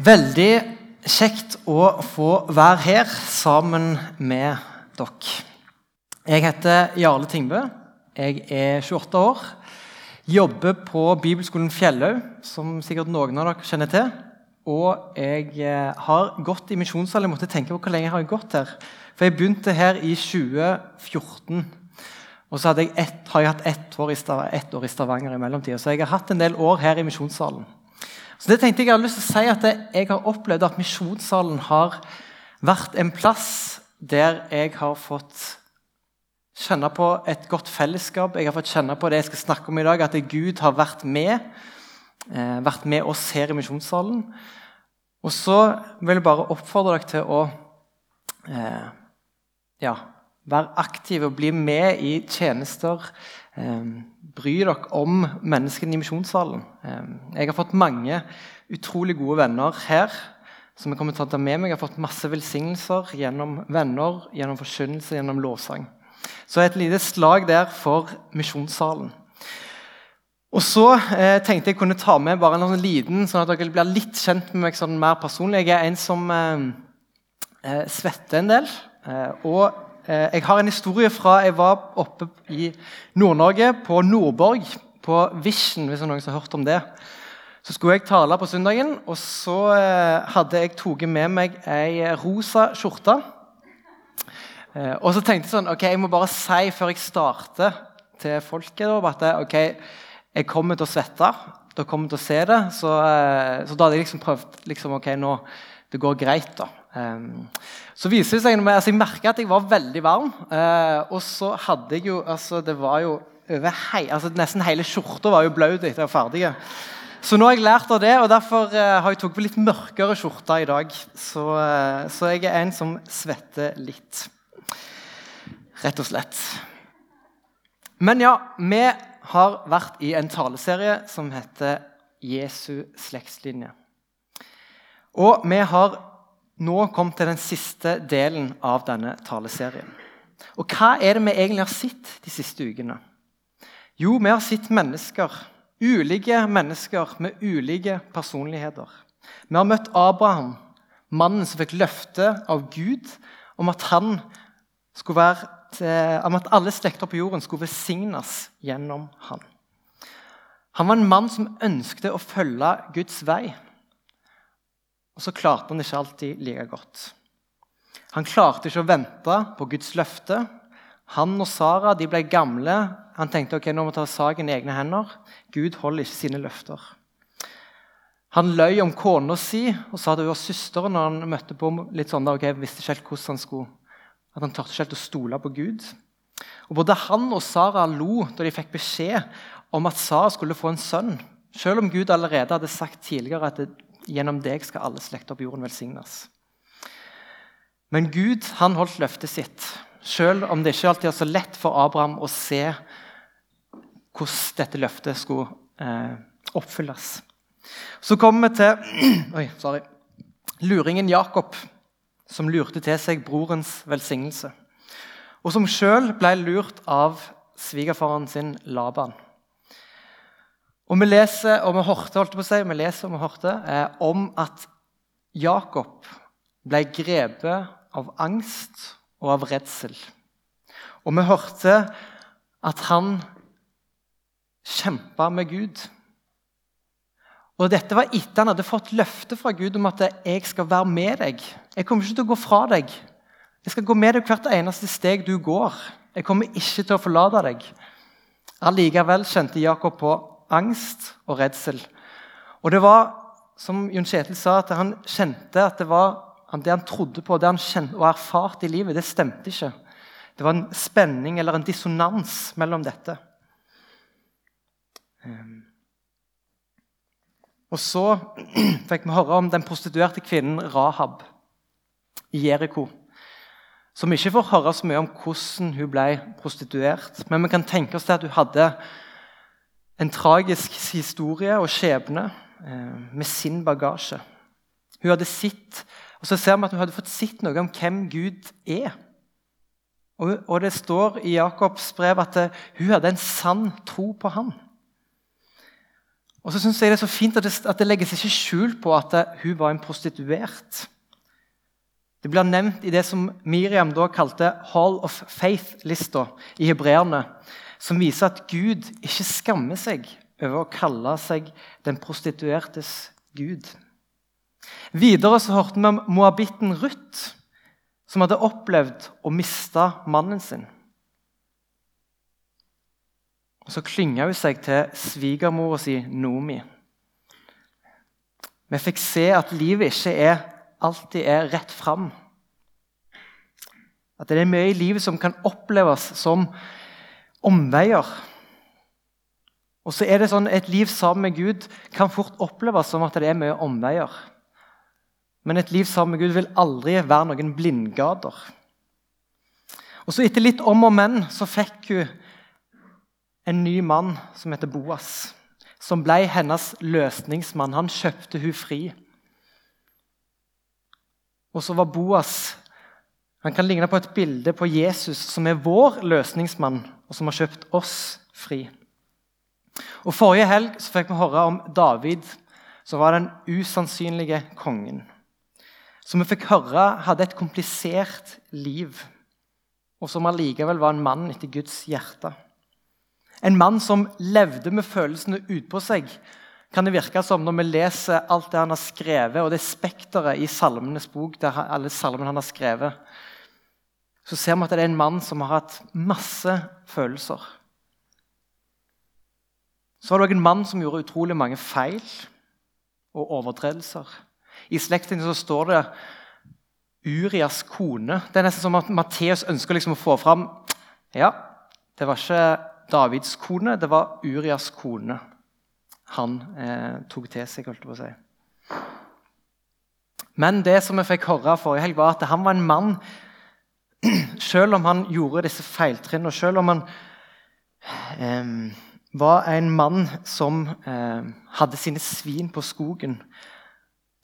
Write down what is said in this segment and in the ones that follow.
Veldig kjekt å få være her sammen med dere. Jeg heter Jarle Tingbø. Jeg er 28 år. Jobber på Bibelskolen Fjellhaug, som sikkert noen av dere kjenner til. Og jeg eh, har gått i misjonssal. Jeg måtte tenke på hvor lenge jeg har gått her. For jeg begynte her i 2014. Og så jeg ett, har jeg hatt ett år, ett år i Stavanger i mellomtida. Så jeg har hatt en del år her i misjonssalen. Så det tenkte Jeg jeg hadde lyst til å si at jeg har opplevd at Misjonssalen har vært en plass der jeg har fått kjenne på et godt fellesskap. Jeg har fått kjenne på det jeg skal snakke om i dag, at Gud har vært med, eh, vært med oss her i Misjonssalen. Og så vil jeg bare oppfordre dere til å eh, ja, være aktive og bli med i tjenester. Eh, bry dere om menneskene i misjonssalen. Eh, jeg har fått mange utrolig gode venner her. som Jeg kommer til å ta med meg. Jeg har fått masse velsignelser gjennom venner, gjennom forkynnelse, gjennom lovsang. Så et lite slag der for misjonssalen. Og så eh, tenkte jeg kunne ta med bare en sånn liten, sånn at dere blir litt kjent med meg sånn mer personlig. Jeg er en som eh, eh svetter en del. Eh, og jeg har en historie fra jeg var oppe i Nord-Norge, på Nordborg, på Vision. hvis noen har hørt om det. Så skulle jeg tale på søndagen, og så eh, hadde jeg tatt med meg ei rosa skjorte. Eh, og så tenkte jeg sånn Ok, jeg må bare si før jeg starter til folket at ok, jeg kommer til å svette. Dere kommer til å se det. Så, så da hadde jeg liksom prøvd liksom, ok, nå, Det går greit, da. Um, så viser det seg, altså Jeg merka at jeg var veldig varm. Uh, og så hadde jeg jo altså Det var jo hei, altså Nesten hele skjorta var jo blaut etter jeg var ferdig. Så nå har jeg lært av det, og derfor uh, har jeg tatt på litt mørkere skjorte i dag. Så, uh, så, jeg er en som svetter litt. Rett og slett. Men ja, vi har vært i en taleserie som heter Jesu slektslinje. Og vi har nå kommet til den siste delen av denne taleserien. Og hva er det vi egentlig har sett de siste ukene? Jo, vi har sett mennesker. Ulike mennesker med ulike personligheter. Vi har møtt Abraham, mannen som fikk løfte av Gud om at, til, om at alle slekter på jorden skulle velsignes gjennom han. Han var en mann som ønsket å følge Guds vei. Og så klarte han ikke alltid like godt. Han klarte ikke å vente på Guds løfte. Han og Sara de ble gamle. Han tenkte ok, nå må ta saken i egne hender. Gud holder ikke sine løfter. Han løy om kona si og sa at hun var søsteren når han møtte på litt sånn ok, visste ikke helt hvordan han skulle, at han tørte ikke helt å stole på Gud. Og Både han og Sara lo da de fikk beskjed om at Sara skulle få en sønn, selv om Gud allerede hadde sagt tidligere at Gjennom deg skal alle slekter på jorden velsignes. Men Gud han holdt løftet sitt, selv om det ikke alltid er så lett for Abraham å se hvordan dette løftet skulle eh, oppfylles. Så kommer vi til oi, sorry, luringen Jakob, som lurte til seg brorens velsignelse. Og som sjøl ble lurt av svigerfaren sin Laban. Og Vi leser og vi hørte, holdt på å si, vi leser og vi hørte eh, om at Jakob ble grepet av angst og av redsel. Og vi hørte at han kjempa med Gud. Og Dette var etter han hadde fått løfte fra Gud om at 'jeg skal være med deg'. 'Jeg kommer ikke til å gå fra deg. Jeg skal gå med deg hvert eneste steg du går.' 'Jeg kommer ikke til å forlate deg.' Allikevel kjente Jakob på angst og redsel. Og det var, som Jon Kjetil sa, at han kjente at det var det han trodde på det han kjente og erfarte i livet, det stemte ikke. Det var en spenning eller en dissonans mellom dette. Ehm. Og så fikk vi høre om den prostituerte kvinnen Rahab i Jeriko. Som ikke får høre så mye om hvordan hun ble prostituert. Men vi kan tenke oss at hun hadde en tragisk historie og skjebne eh, med sin bagasje. Hun hadde sitt, og Så ser vi at hun hadde fått sett noe om hvem Gud er. Og, Det står i Jakobs brev at eh, hun hadde en sann tro på ham. Og så synes jeg det er så fint at det, at det legges ikke skjul på at det, hun var en prostituert. Det blir nevnt i det som Miriam da kalte Hall of Faith-lista i hebreerne, som viser at Gud ikke skammer seg over å kalle seg den prostituertes gud. Videre så hørte vi om moabitten Ruth, som hadde opplevd å miste mannen sin. Og Så klynga hun seg til svigermora si Nomi. Vi fikk se at livet ikke er, alltid er rett fram. At det er mye i livet som kan oppleves som omveier. Og så er det sånn, Et liv sammen med Gud kan fort oppleves som at det er mye omveier. Men et liv sammen med Gud vil aldri være noen blindgater. Og så Etter litt om og men så fikk hun en ny mann som heter Boas. Som ble hennes løsningsmann. Han kjøpte hun fri. Og så var Boas Han kan ligne på et bilde på Jesus, som er vår løsningsmann, og som har kjøpt oss fri. Og Forrige helg så fikk vi høre om David, som var den usannsynlige kongen. Som vi fikk høre hadde et komplisert liv, og som allikevel var en mann etter Guds hjerte. En mann som levde med følelsene utpå seg, kan det virke som når vi leser alt det han har skrevet, og det spekteret i Salmenes bok, der alle salmene han har skrevet, så ser vi at det er en mann som har hatt masse følelser. Så var det òg en mann som gjorde utrolig mange feil og overtredelser. I slekten så står det Urias kone. Det er nesten som at Matteus ønsker liksom å få fram Ja, det var ikke Davids kone, det var Urias kone han eh, tok til seg. holdt på å si. Men det som vi fikk høre forrige helg, var at han var en mann Selv om han gjorde disse feiltrinnene, og selv om han eh, var en mann som eh, hadde sine svin på skogen,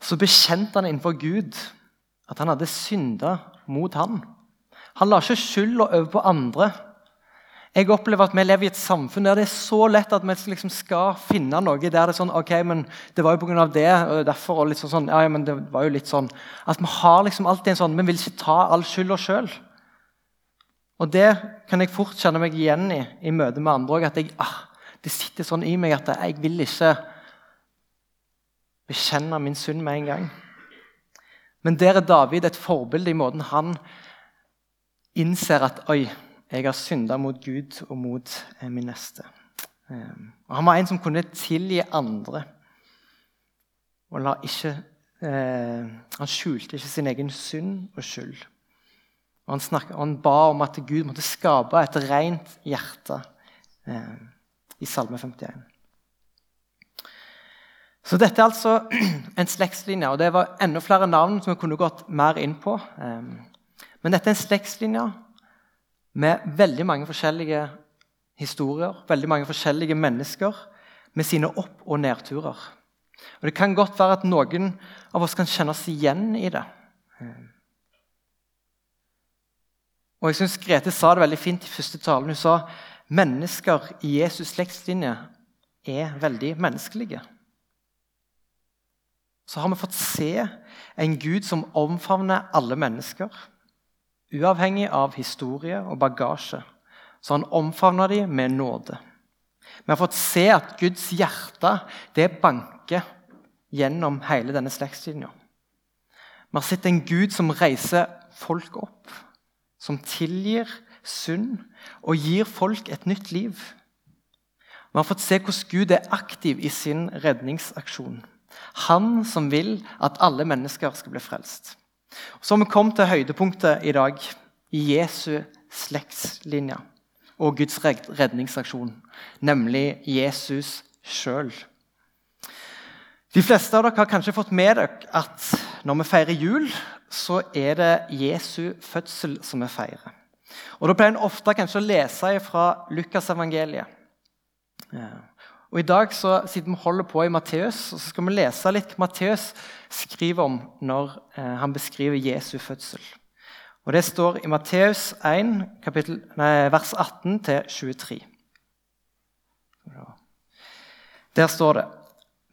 så bekjente han innenfor Gud at han hadde synda mot han. Han la ikke skylda over på andre. Jeg opplever at Vi lever i et samfunn der det er så lett at vi liksom skal finne noe der det er sånn ok, men det var jo pga. det og derfor, og litt sånn, sånn, ja, men det var jo litt sånn, At vi har liksom alltid en sånn Vi vil ikke ta all skylda sjøl. Og det kan jeg fort kjenne meg igjen i i møte med andre òg. At jeg, ah, det sitter sånn i meg at jeg vil ikke bekjenne min synd med en gang. Men der er David et forbilde i måten han innser at oi, jeg har synda mot Gud og mot eh, min neste. Ehm, og han var en som kunne tilgi andre. Og ikke, eh, han skjulte ikke sin egen synd og skyld. Og han, snakket, og han, ba om at Gud måtte skape et rent hjerte eh, i Salme 51. Så dette er altså en slektslinje, og det var enda flere navn som vi kunne gått mer inn på. Eh, men dette er en slektslinje med veldig mange forskjellige historier, veldig mange forskjellige mennesker med sine opp- og nedturer. Og Det kan godt være at noen av oss kan kjenne oss igjen i det. Og jeg synes Grete sa det veldig fint i første talen. Hun sa mennesker i Jesus' slektslinje er veldig menneskelige. Så har vi fått se en Gud som omfavner alle mennesker. Uavhengig av historie og bagasje så han omfavner dem med nåde. Vi har fått se at Guds hjerte det banker gjennom hele denne slektslinja. Vi har sett en Gud som reiser folk opp, som tilgir synd og gir folk et nytt liv. Vi har fått se hvordan Gud er aktiv i sin redningsaksjon. Han som vil at alle mennesker skal bli frelst. Så har vi kommet til høydepunktet i dag, i Jesu slektslinje og Guds redningsaksjon, nemlig Jesus sjøl. De fleste av dere har kanskje fått med dere at når vi feirer jul, så er det Jesu fødsel som vi feirer. Og Da pleier en ofte kanskje å lese fra Lukasevangeliet. Og I dag så siden vi holder på i Matteus, så skal vi lese litt hva Matteus skriver om når eh, han beskriver Jesu fødsel. Og Det står i Matteus 1, kapittel, nei, vers 18-23. Der står det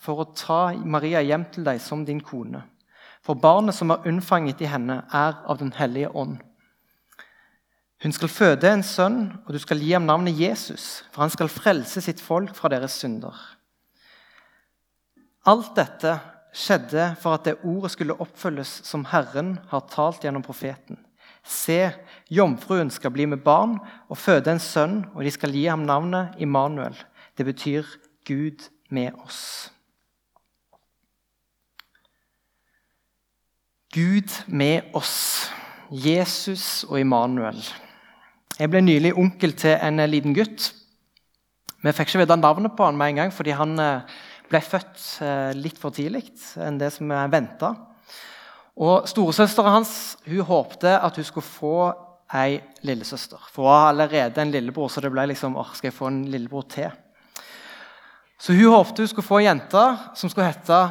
for å ta Maria hjem til deg som din kone. For barnet som er unnfanget i henne, er av Den hellige ånd. Hun skal føde en sønn, og du skal gi ham navnet Jesus, for han skal frelse sitt folk fra deres synder. Alt dette skjedde for at det ordet skulle oppfylles som Herren har talt gjennom profeten. Se, jomfruen skal bli med barn og føde en sønn, og de skal gi ham navnet Immanuel. Det betyr Gud med oss. Gud med oss. Jesus og Immanuel. Jeg ble nylig onkel til en liten gutt. Vi fikk ikke vite navnet på han med en gang, fordi han eh, ble født eh, litt for tidlig enn det som vi venta. Storesøstera hans hun håpte at hun skulle få ei lillesøster. For hun har allerede en lillebror, så det ble liksom åh, skal jeg få en lillebror til. Så hun håpte hun skulle få ei jente som skulle hete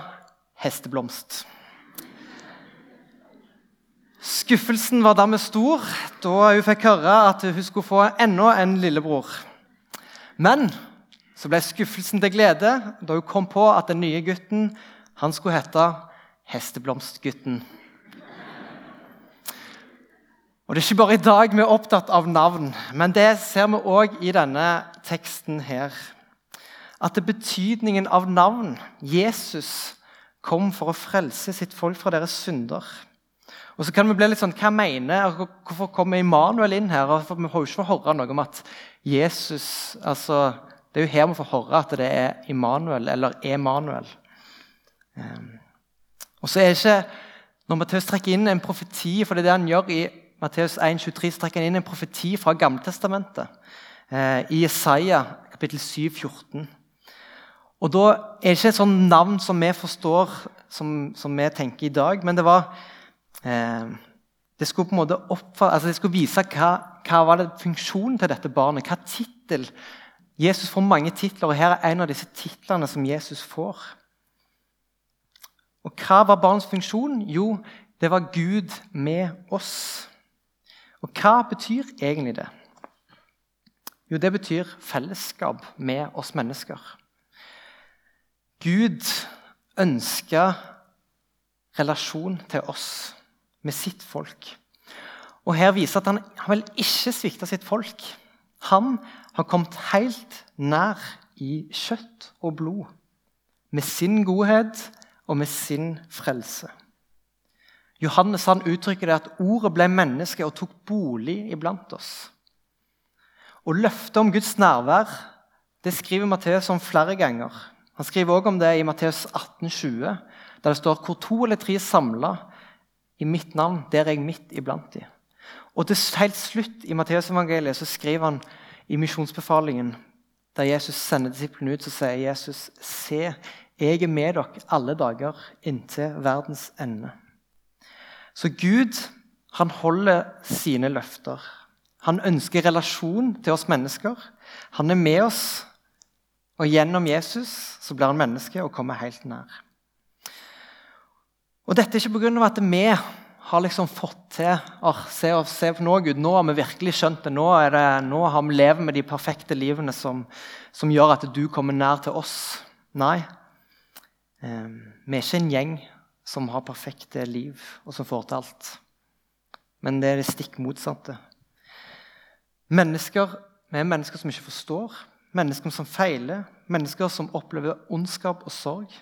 Hesteblomst. Skuffelsen var dermed stor da hun fikk høre at hun skulle få enda en lillebror. Men så ble skuffelsen til glede da hun kom på at den nye gutten han skulle hete Hesteblomstgutten. Og Det er ikke bare i dag vi er opptatt av navn, men det ser vi òg i denne teksten her. At betydningen av navn Jesus kom for å frelse sitt folk fra deres synder. Og så kan vi bli litt sånn, Hva mener Hvorfor kommer Immanuel inn her? For vi får jo ikke høre noe om at Jesus altså, Det er jo her vi får høre at det er Immanuel eller Emanuel. Um, og så er det ikke Når Matteus trekker inn en profeti, for det er det han gjør i Matteus 1,23, så trekker han inn en profeti fra Gamletestamentet. Eh, I Jesaja kapittel 7, 14. Og da er det ikke et sånt navn som vi forstår, som, som vi tenker i dag, men det var eh, det skulle på en måte oppfall, altså det skulle vise hva, hva var det funksjonen til dette barnet. Hva tittel Jesus får mange titler, og her er en av disse titlene som Jesus får. Og hva var barnets funksjon? Jo, det var Gud med oss. Og hva betyr egentlig det? Jo, det betyr fellesskap med oss mennesker. Gud ønsker relasjon til oss med sitt folk. Og Her viser at han, han vel ikke svikta sitt folk. Han har kommet helt nær i kjøtt og blod. Med sin godhet og med sin frelse. Johannes han uttrykker det at ordet ble menneske og tok bolig iblant oss. Og Løftet om Guds nærvær det skriver Matteus om flere ganger. Han skriver også om det i Matteus 18, 20, der det står hvor to eller tre samla i mitt navn, der er jeg midt iblant dem. Og til helt slutt i Matteusevangeliet skriver han i misjonsbefalingen, der Jesus sender disiplene ut, så sier Jesus, se, jeg er med dere alle dager inntil verdens ende. Så Gud han holder sine løfter. Han ønsker relasjon til oss mennesker. Han er med oss, og gjennom Jesus så blir han menneske og kommer helt nær. Og Dette er ikke pga. at vi har liksom fått til oh, se, se på nå, Gud, nå har vi virkelig skjønt det. Nå, det, nå har vi levd med de perfekte livene som, som gjør at du kommer nær til oss. Nei, Ehm, vi er ikke en gjeng som har perfekte liv, og som får til alt. Men det er det stikk motsatte. Mennesker, Vi er mennesker som ikke forstår, mennesker som feiler, mennesker som opplever ondskap og sorg.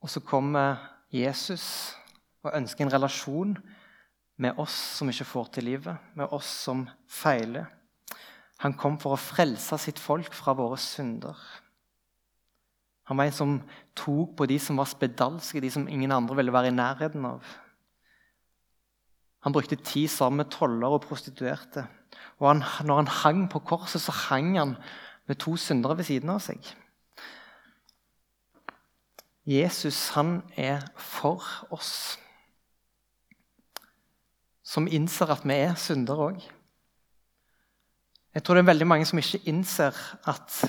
Og så kommer Jesus og ønsker en relasjon med oss som ikke får til livet, med oss som feiler. Han kom for å frelse sitt folk fra våre synder. Han var en som tok på de som var spedalske, de som ingen andre ville være i nærheten av. Han brukte tid sammen med toller og prostituerte. Og han, når han hang på korset, så hang han med to syndere ved siden av seg. Jesus, han er for oss. Som innser at vi er syndere òg. Jeg tror det er veldig mange som ikke innser at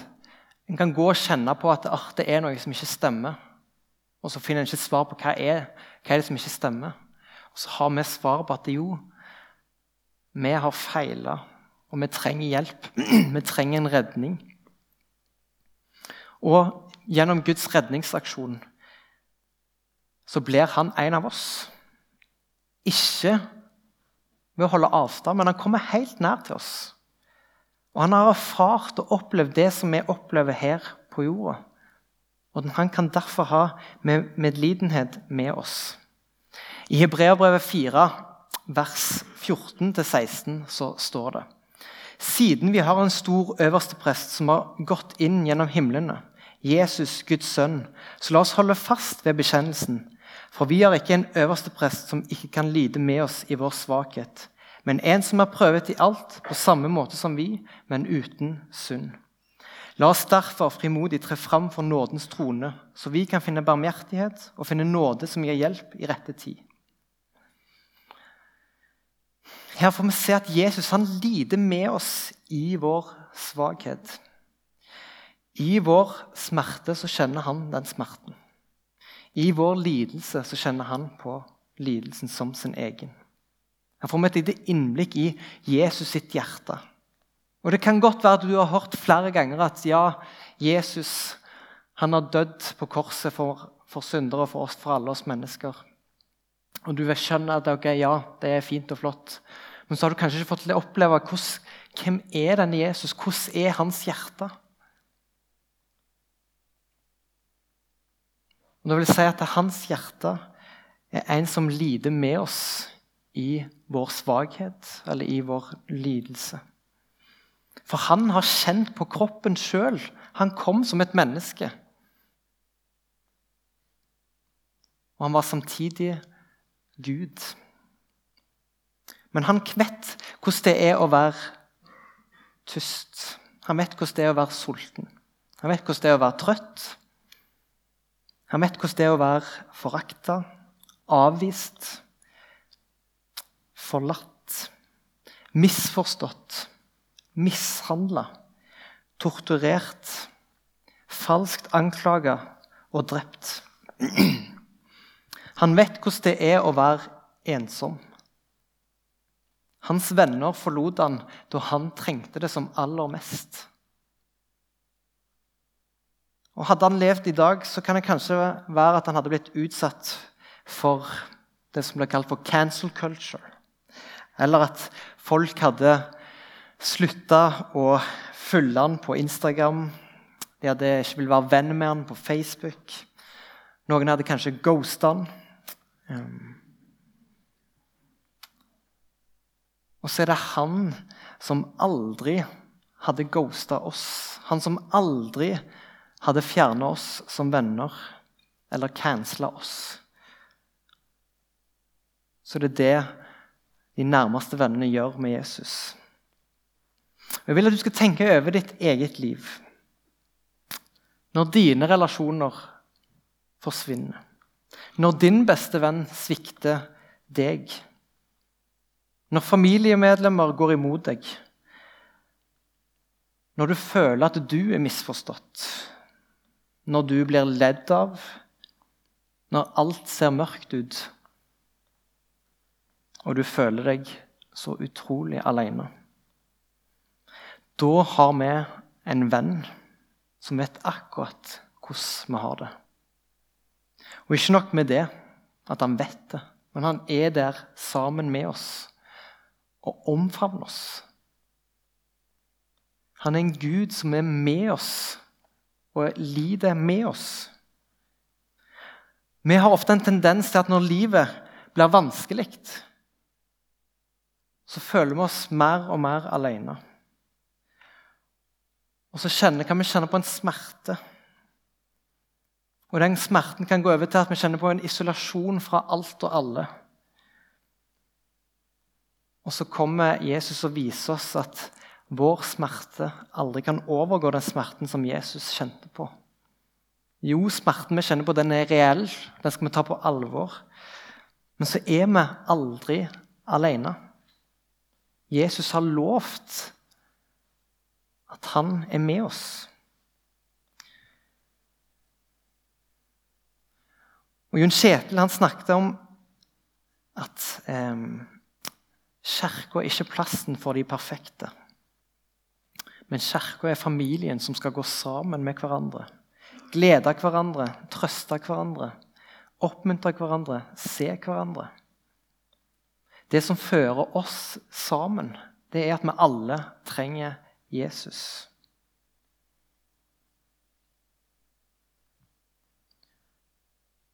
en kan gå og kjenne på at det er noe som ikke stemmer. Og så finner en ikke svar på hva er, hva er det som ikke stemmer. Og så har vi svar på at jo, vi har feila, og vi trenger hjelp. vi trenger en redning. Og gjennom Guds redningsaksjon så blir han en av oss. Ikke ved å holde avstand, men han kommer helt nær til oss. Og han har erfart og opplevd det som vi opplever her på jorda. Og han kan derfor ha medlidenhet med oss. I Hebreabrevet 4, vers 14-16, så står det Siden vi har en stor øversteprest som har gått inn gjennom himlene, Jesus, Guds sønn, så la oss holde fast ved bekjennelsen. For vi har ikke en øversteprest som ikke kan lide med oss i vår svakhet, men en som er prøvet i alt på samme måte som vi, men uten synd. La oss derfor frimodig tre fram for nådens trone, så vi kan finne barmhjertighet og finne nåde som gir hjelp i rette tid. Her får vi se at Jesus han lider med oss i vår svakhet. I vår smerte så kjenner han den smerten. I vår lidelse så kjenner han på lidelsen som sin egen. Her får vi et lite innblikk i Jesus sitt hjerte. Og Det kan godt være at du har hørt flere ganger at ja, Jesus han har dødd på korset for, for syndere og for oss, for alle oss mennesker. Og du vil skjønne at okay, ja, det er fint og flott. Men så har du kanskje ikke fått oppleve hvordan, hvem er denne Jesus Hvordan er hans hjerte? Og det vil si at Hans hjerte er en som lider med oss i vår svakhet eller i vår lidelse. For han har kjent på kroppen sjøl. Han kom som et menneske. Og han var samtidig Gud. Men han vet hvordan det er å være tyst. Han vet hvordan det er å være sulten. Han vet hvordan det er å være trøtt. Han vet hvordan det er å være forakta, avvist, forlatt, misforstått, mishandla, torturert, falskt anklaga og drept. Han vet hvordan det er å være ensom. Hans venner forlot han da han trengte det som aller mest. Og Hadde han levd i dag, så kan det kanskje være at han hadde blitt utsatt for det som ble kalt for cancel culture. Eller at folk hadde slutta å følge han på Instagram. De hadde ikke ville være venn med han på Facebook. Noen hadde kanskje ghosta han. Um. Og så er det han som aldri hadde ghosta oss. Han som aldri hadde fjerna oss som venner eller cancela oss, så det er det de nærmeste vennene gjør med Jesus. Jeg vil at du skal tenke over ditt eget liv. Når dine relasjoner forsvinner. Når din beste venn svikter deg. Når familiemedlemmer går imot deg. Når du føler at du er misforstått når du blir ledd av, når alt ser mørkt ut, og du føler deg så utrolig alene. Da har vi en venn som vet akkurat hvordan vi har det. Og ikke nok med det, at han vet det, men han er der sammen med oss og omfavner oss. Han er en Gud som er med oss og lider med oss. Vi har ofte en tendens til at når livet blir vanskelig, så føler vi oss mer og mer alene. Og så kjenner, kan vi kjenne på en smerte. Og Den smerten kan gå over til at vi kjenner på en isolasjon fra alt og alle. Og så kommer Jesus og viser oss at vår smerte aldri kan overgå den smerten som Jesus kjente på. Jo, smerten vi kjenner på, den er reell. Den skal vi ta på alvor. Men så er vi aldri alene. Jesus har lovt at han er med oss. Og Jon Kjetil han snakket om at eh, kirka er ikke plassen for de perfekte. Men kirka er familien som skal gå sammen med hverandre. Glede hverandre, trøste hverandre, oppmuntre hverandre, se hverandre. Det som fører oss sammen, det er at vi alle trenger Jesus.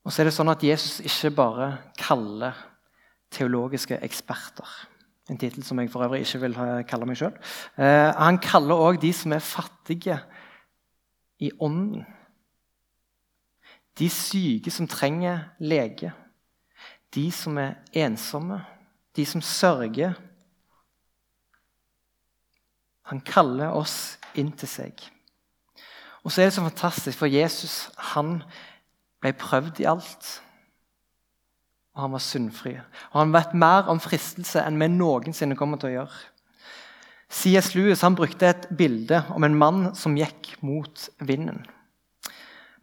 Og så er det sånn at Jesus ikke bare kaller teologiske eksperter. En tittel som jeg for øvrig ikke vil kalle meg sjøl. Eh, han kaller òg de som er fattige i ånden. De syke som trenger lege. De som er ensomme. De som sørger. Han kaller oss inn til seg. Og så er det så fantastisk, for Jesus han ble prøvd i alt. Og han var syndfri. Og han vet mer om fristelse enn vi noensinne kommer til å gjøre. C.S. Lewis han brukte et bilde om en mann som gikk mot vinden.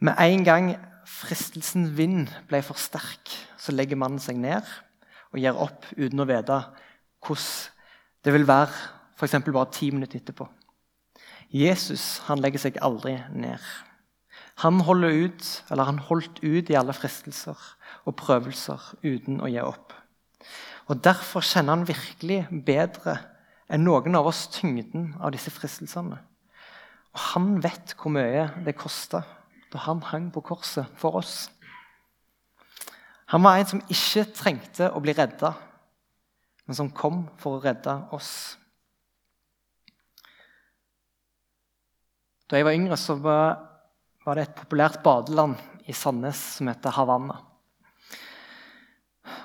Med en gang fristelsen vind ble for sterk, så legger mannen seg ned og gir opp uten å vite hvordan det vil være f.eks. bare ti minutter etterpå. Jesus han legger seg aldri ned. Han, ut, han holdt ut i alle fristelser og prøvelser uten å gi opp. Og Derfor kjenner han virkelig bedre enn noen av oss tyngden av disse fristelsene. Og Han vet hvor mye det kosta da han hang på korset for oss. Han var en som ikke trengte å bli redda, men som kom for å redde oss. Da jeg var yngre, så var var det et populært badeland i Sandnes som heter Havanna.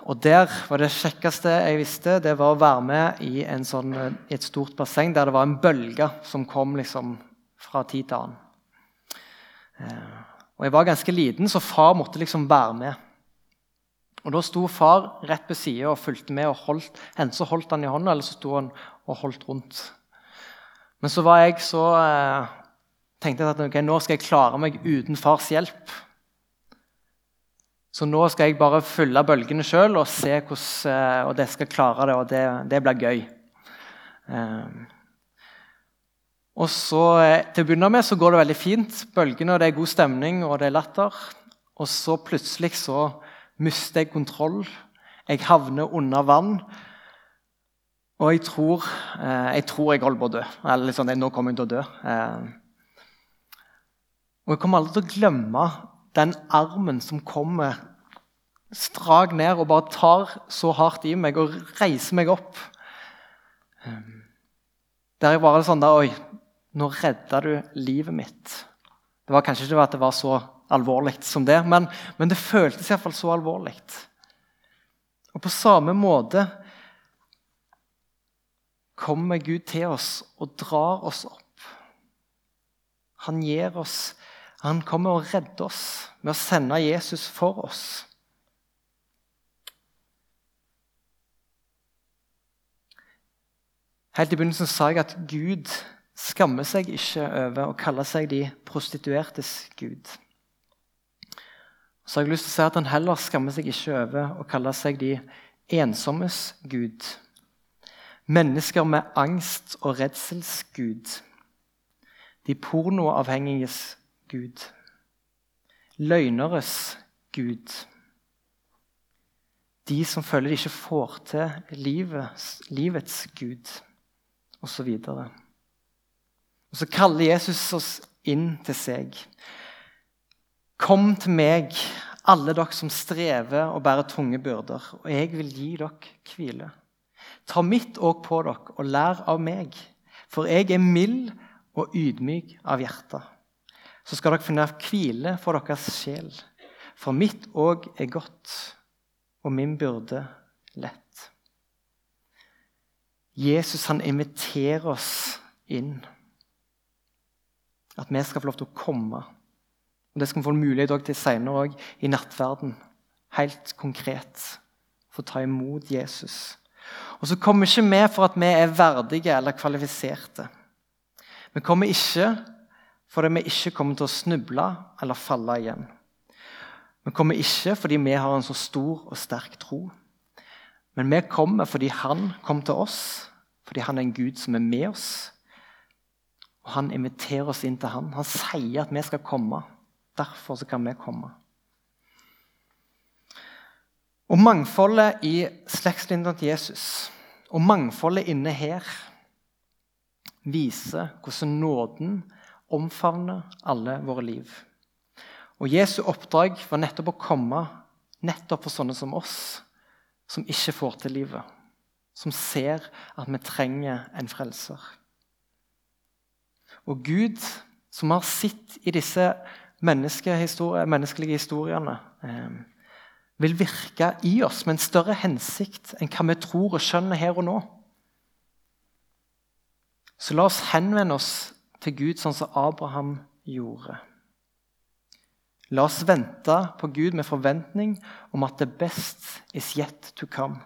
Og Der var det kjekkeste jeg visste, det var å være med i, sånn, i et stort basseng der det var en bølge som kom liksom fra tid til annen. Eh, og Jeg var ganske liten, så far måtte liksom være med. Og Da sto far rett ved sida og fulgte med. og holdt, Enten så holdt han i hånda, eller så sto han og holdt rundt. Men så var jeg så eh, tenkte jeg at okay, nå skal jeg klare meg uten fars hjelp. Så nå skal jeg bare følge bølgene sjøl og se hvordan eh, og det skal klare det. Og det, det blir gøy. Um, og så, eh, Til å begynne med så går det veldig fint. Bølgene, og det er god stemning og det er latter. Og så plutselig så mister jeg kontroll. Jeg havner under vann. Og jeg tror, eh, jeg tror jeg holder på å dø. Eller liksom, nå kommer jeg til å dø. Og jeg kommer aldri til å glemme den armen som kommer strak ned og bare tar så hardt i meg og reiser meg opp. Ehm, der jeg bare sånn der, Oi, nå redda du livet mitt. Det var kanskje ikke at det var så alvorlig som det, men, men det føltes iallfall så alvorlig. Og på samme måte kommer Gud til oss og drar oss opp. Han gir oss han kommer og redder oss med å sende Jesus for oss. Helt i begynnelsen sa jeg at Gud skammer seg ikke over å kalle seg de prostituertes gud. Så har jeg lyst til å si at han heller skammer seg ikke over å kalle seg de ensommes gud. Mennesker med angst og redselsgud. De pornoavhengiges Gud. Løgneres Gud. De som føler de ikke får til livets, livets Gud, osv. Og, og så kaller Jesus oss inn til seg. Kom til meg, alle dere som strever og bærer tunge byrder, og jeg vil gi dere hvile. Ta mitt åk på dere og lær av meg, for jeg er mild og ydmyk av hjertet så skal dere finne hvile for deres sjel. For mitt òg er godt, og min byrde lett. Jesus han inviterer oss inn. At vi skal få lov til å komme Og Det skal vi få mulighet til senere òg i nattverden. Helt konkret. Få ta imot Jesus. Og så kommer vi ikke med for at vi er verdige eller kvalifiserte. Vi kommer ikke fordi vi ikke kommer til å snuble eller falle igjen. Vi kommer ikke fordi vi har en så stor og sterk tro. Men vi kommer fordi Han kom til oss, fordi Han er en Gud som er med oss. Og Han inviterer oss inn til Han. Han sier at vi skal komme. Derfor så kan vi komme. Og Mangfoldet i slektslinjen til Jesus og mangfoldet inne her viser hvordan nåden omfavner alle våre liv. Og Jesu oppdrag var nettopp å komme nettopp for sånne som oss, som ikke får til livet. Som ser at vi trenger en frelser. Og Gud, som har sett i disse menneskelige historiene, eh, vil virke i oss med en større hensikt enn hva vi tror og skjønner her og nå. Så la oss henvende oss til Gud sånn som Abraham gjorde. La oss vente på Gud med forventning om at the best is yet to come.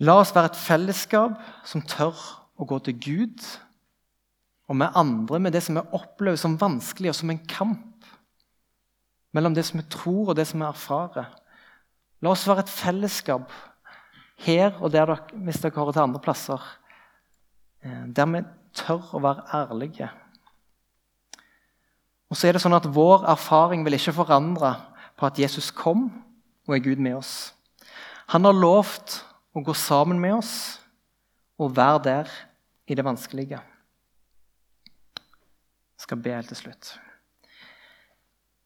La oss være et fellesskap som tør å gå til Gud og med andre med det som vi opplever som vanskelig og som en kamp mellom det som vi tror, og det som vi erfarer. La oss være et fellesskap her og der dere, hvis dere hører til andre plasser, eh, der vi tør å være ærlige. Og så er det sånn at Vår erfaring vil ikke forandre på at Jesus kom og er Gud med oss. Han har lovt å gå sammen med oss og være der i det vanskelige. Jeg skal be helt til slutt.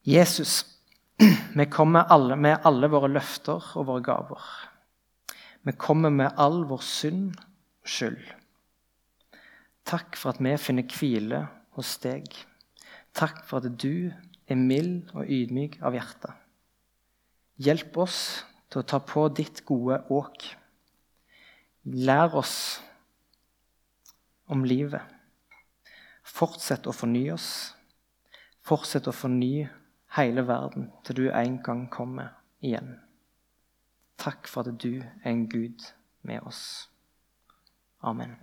Jesus, vi kommer alle, med alle våre løfter og våre gaver. Vi kommer med all vår synd og skyld. Takk for at vi finner hvile hos deg. Takk for at du er mild og ydmyk av hjerte. Hjelp oss til å ta på ditt gode åk. Lær oss om livet. Fortsett å fornye oss. Fortsett å fornye hele verden til du en gang kommer igjen. Takk for at du er en Gud med oss. Amen.